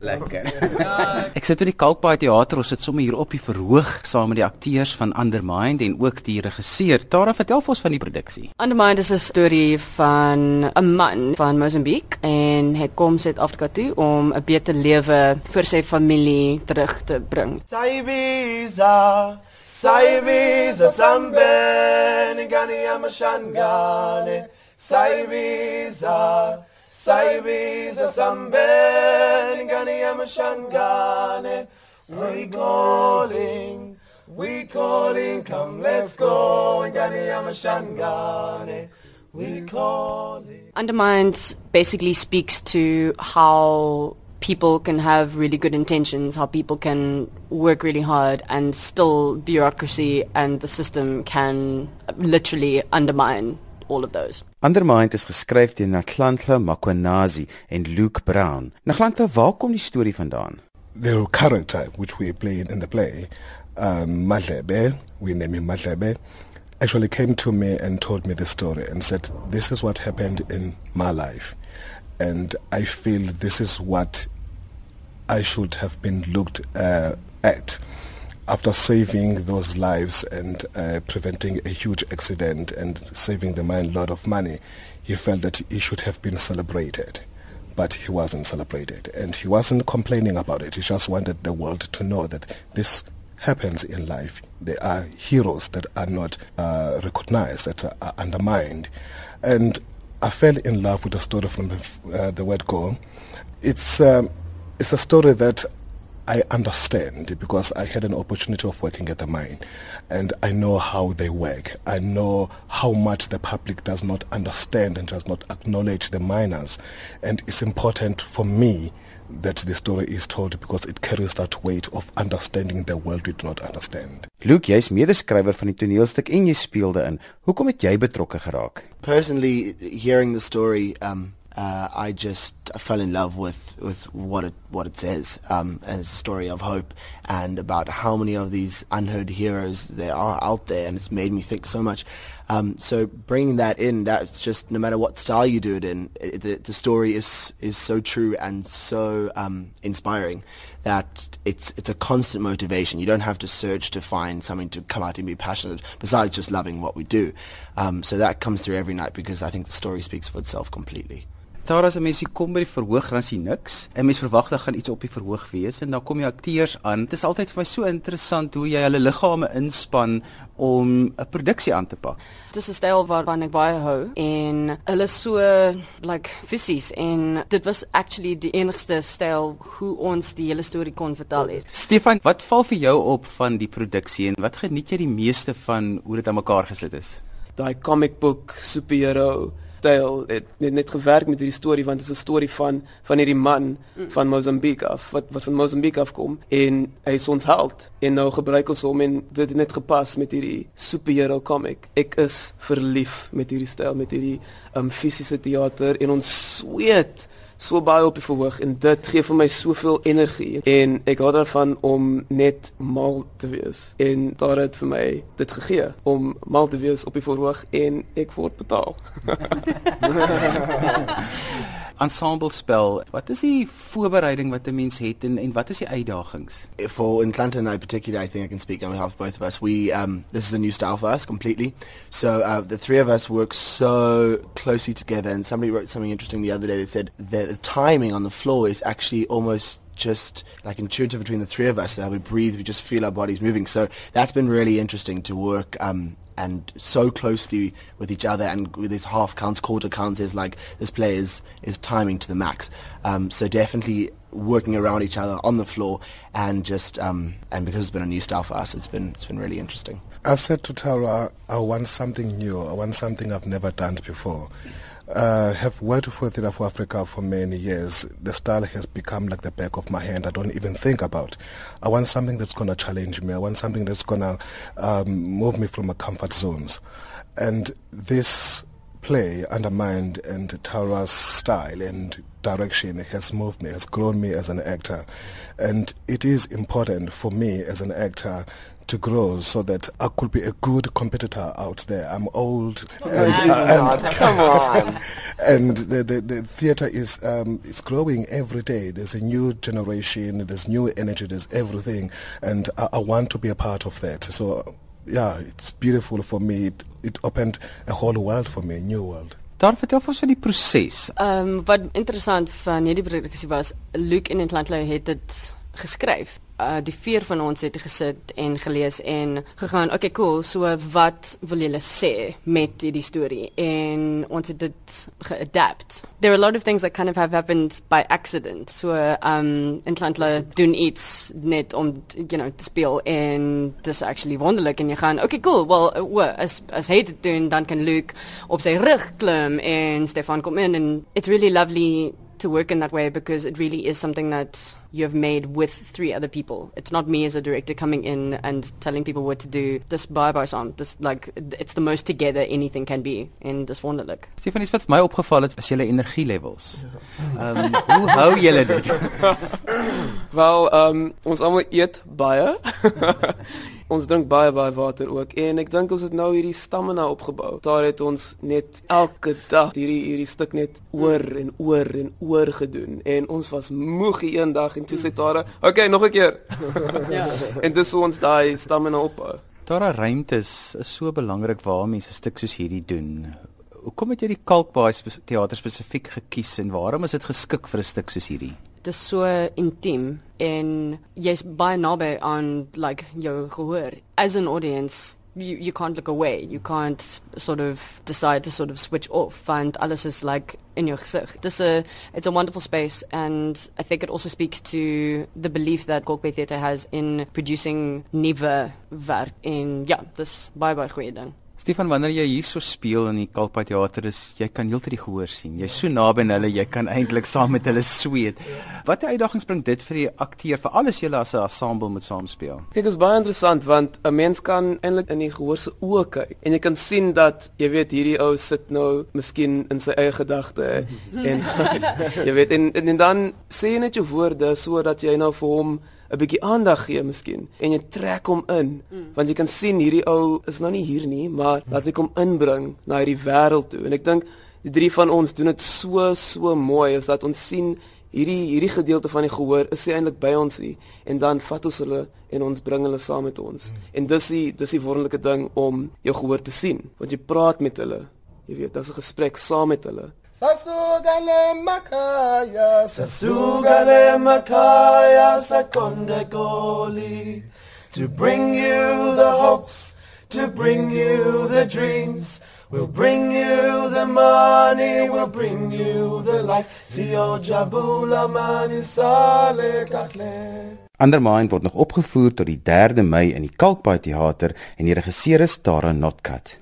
Lekker. Ek sit in die Kalkbaai teater, ons sit sommer hier op die verhoog saam met die akteurs van Undermind en ook die regisseur. Tara, vertel vir ons van die produksie. Undermind is 'n storie van 'n man van Mosambiek en hy kom Suid-Afrika toe om 'n beter lewe vir sy familie terug te bring. Saibiza Saibiza Sambeni Gani Amashangane Saibiza Saibiza Sambeni Gani Amashangane We calling We calling Come let's go Gani Amashangane We calling. Undermined basically speaks to how people can have really good intentions, how people can work really hard and still bureaucracy and the system can literally undermine all of those. Undermind is geskryf deur Naklantla Makwenazi en Luke Brown. Naklantla, waar kom die storie vandaan? The character which we play in the play, um, Madlebe, we name him Madlebe, actually came to me and told me the story and said, this is what happened in my life. and I feel this is what I should have been looked uh, at after saving those lives and uh, preventing a huge accident and saving the man a lot of money. He felt that he should have been celebrated. But he wasn't celebrated. And he wasn't complaining about it. He just wanted the world to know that this happens in life. There are heroes that are not uh, recognized, that are undermined. And I fell in love with the story from the, uh, the word go. It's um, it's a story that I understand because I had an opportunity of working at the mine, and I know how they work. I know how much the public does not understand and does not acknowledge the miners, and it's important for me that the story is told because it carries that weight of understanding the world we do not understand. Luke, jy's medeskrywer van die toneelstuk en jy speelde in. Hoekom het jy betrokke geraak? Personally, hearing the story, um, uh, I just fell in love with, with what it what it says um, and it's a story of hope and about how many of these unheard heroes there are out there and it's made me think so much. Um, so bringing that in, that's just no matter what style you do it in, it, the, the story is is so true and so um, inspiring that it's it's a constant motivation. You don't have to search to find something to come out and be passionate besides just loving what we do. Um, so that comes through every night because I think the story speaks for itself completely. Daar as 'n mens kom by die verhoog dan sien niks. 'n Mens verwag dat gaan iets op die verhoog wees en dan kom die akteurs aan. Dit is altyd vir my so interessant hoe jy hulle liggame inspann om 'n produksie aan te pak. Dit is 'n styl waarvan ek baie hou en hulle so like fisies en dit was actually die enigste styl hoe ons die hele storie kon vertel het. Stefan, wat val vir jou op van die produksie en wat geniet jy die meeste van hoe dit aan mekaar gesit is? Daai comic book superhero styl het net, net gewerk met hierdie storie want dit is 'n storie van van hierdie man mm. van Mosambiek af wat wat van Mosambiek af kom en hy is ons held en nou gebruik ons hom en dit het net gepas met hierdie superhero comic ek is verlief met hierdie styl met hierdie um, fisiese teater en ons sweet so baie op die verhoog en dit gee vir my soveel energie. En ek hou daarvan om net mal te wees. En daar het vir my dit gegee om mal te wees op die verhoog en ek word betaal ensemble spel. Wat is die voorbereiding wat 'n mens het en en wat is die uitdagings? For in Clanton I particularly I think I can speak on behalf of both of us. We um this is a new style for us completely. So uh the three of us work so closely together and somebody wrote something interesting the other day that said that the timing on the floor is actually almost just like intuitive between the three of us. That we breathe, we just feel our bodies moving. So that's been really interesting to work um, and so closely with each other and with his half counts, quarter counts, is like this play is, is timing to the max. Um, so definitely working around each other on the floor and just um, and because it's been a new style for us, it's been it's been really interesting. I said to Tara, I want something new. I want something I've never done before uh, have worked for Theatre for Africa for many years. The style has become like the back of my hand. I don't even think about. I want something that's going to challenge me. I want something that's going to um, move me from my comfort zones. And this play, Undermined, and Tara's style and direction has moved me, has grown me as an actor. And it is important for me as an actor to grow so that I could be a good competitor out there. I'm old And, and, uh, and come on. and the, the, the theater is um, is growing every day. There's a new generation, there's new energy, there's everything, and I, I want to be a part of that. So, yeah, it's beautiful for me. It, it opened a whole world for me, a new world. Daar vertel vir ons van die proses. Ehm um, wat interessant van hierdie produksie was, Luke en Atlantla het dit geskryf. Uh die vier van ons het gesit en gelees en gegaan, okay cool, so wat wil julle sê met hierdie storie? En ons het dit geadapt. There are a lot of things that kind of have happened by accident. So um Atlantla doen iets net om you know te speel en dis actually wonderlik en jy gaan, okay cool, well uh, as as hy dit doen dan kan Luke op sy rug klim en Stefan kom in and it's really lovely to work in that way because it really is something that you have made with three other people. It's not me as a director coming in and telling people what to do. This bye bye song, this like it's the most together anything can be in this wonderlik. Stefanie, wat vir my opgeval het, is julle energielevels. Ehm um, hoe hou julle dit? Wel, ehm um, ons almal eet baie. ons drink baie baie water ook en ek dink ons het nou hierdie stamina opgebou. Daar het ons net elke dag hierdie hierdie stuk net oor en oor en oor gedoen en ons was moeg die een dag en toe sê Tara, "Oké, nog 'n keer." ja. En dis hoe ons daai stamina opbou. Daar ruimtes is so belangrik waar mense 'n stuk soos hierdie doen. Hoekom het jy die Kalkbaai teater spesifiek gekies en waarom is dit geskik vir 'n stuk soos hierdie? Dit is so intiem en jy's baie naby aan like jou gehoor. As an audience, you you can't look away. You can't sort of decide to sort of switch off and alles is like in your gesig. This a it's a wonderful space and I think it also speaks to the belief that Golkbay Theatre has in producing nuwe werk en ja, dis baie baie goeie ding. Stefan, wanneer jy hier so speel in die Kalkbaai teater is jy kan heeltyd die gehoor sien. Jy's so naby aan hulle, jy kan eintlik saam met hulle sweet. Watter uitdagings bring dit vir die akteur vir alles julle as 'n ensemble moet saamspeel? Kyk, dit is baie interessant want 'n mens kan eintlik in die gehoor se oë kyk en jy kan sien dat jy weet hierdie ou sit nou miskien in sy eie gedagte en jy weet en, en en dan sê jy net jou woorde sodat jy nou vir hom 'n bietjie aandag gee miskien en jy trek hom in. Mm. want jy kan sien hierdie ou is nou nie hier nie maar laat ek hom inbring na hierdie wêreld toe. En ek dink die drie van ons doen dit so so mooi is dat ons sien hierdie hierdie gedeelte van die gehoor is eintlik by ons hier en dan vat ons hulle en ons bring hulle saam met ons. Mm. en dis die dis die wonderlike ding om jou gehoor te sien want jy praat met hulle. Jy weet daar's 'n gesprek saam met hulle Sasugale makaya, sasugale makaya, sakonde goli. To bring you the hopes, to bring you the dreams. We'll bring you the money, we'll bring you the life. Sio jabula mani sale kakle. Andermind word nog opgevoer tot die 3de Mei in die Kalkbaai teater en die regisseur is Tara Notkat.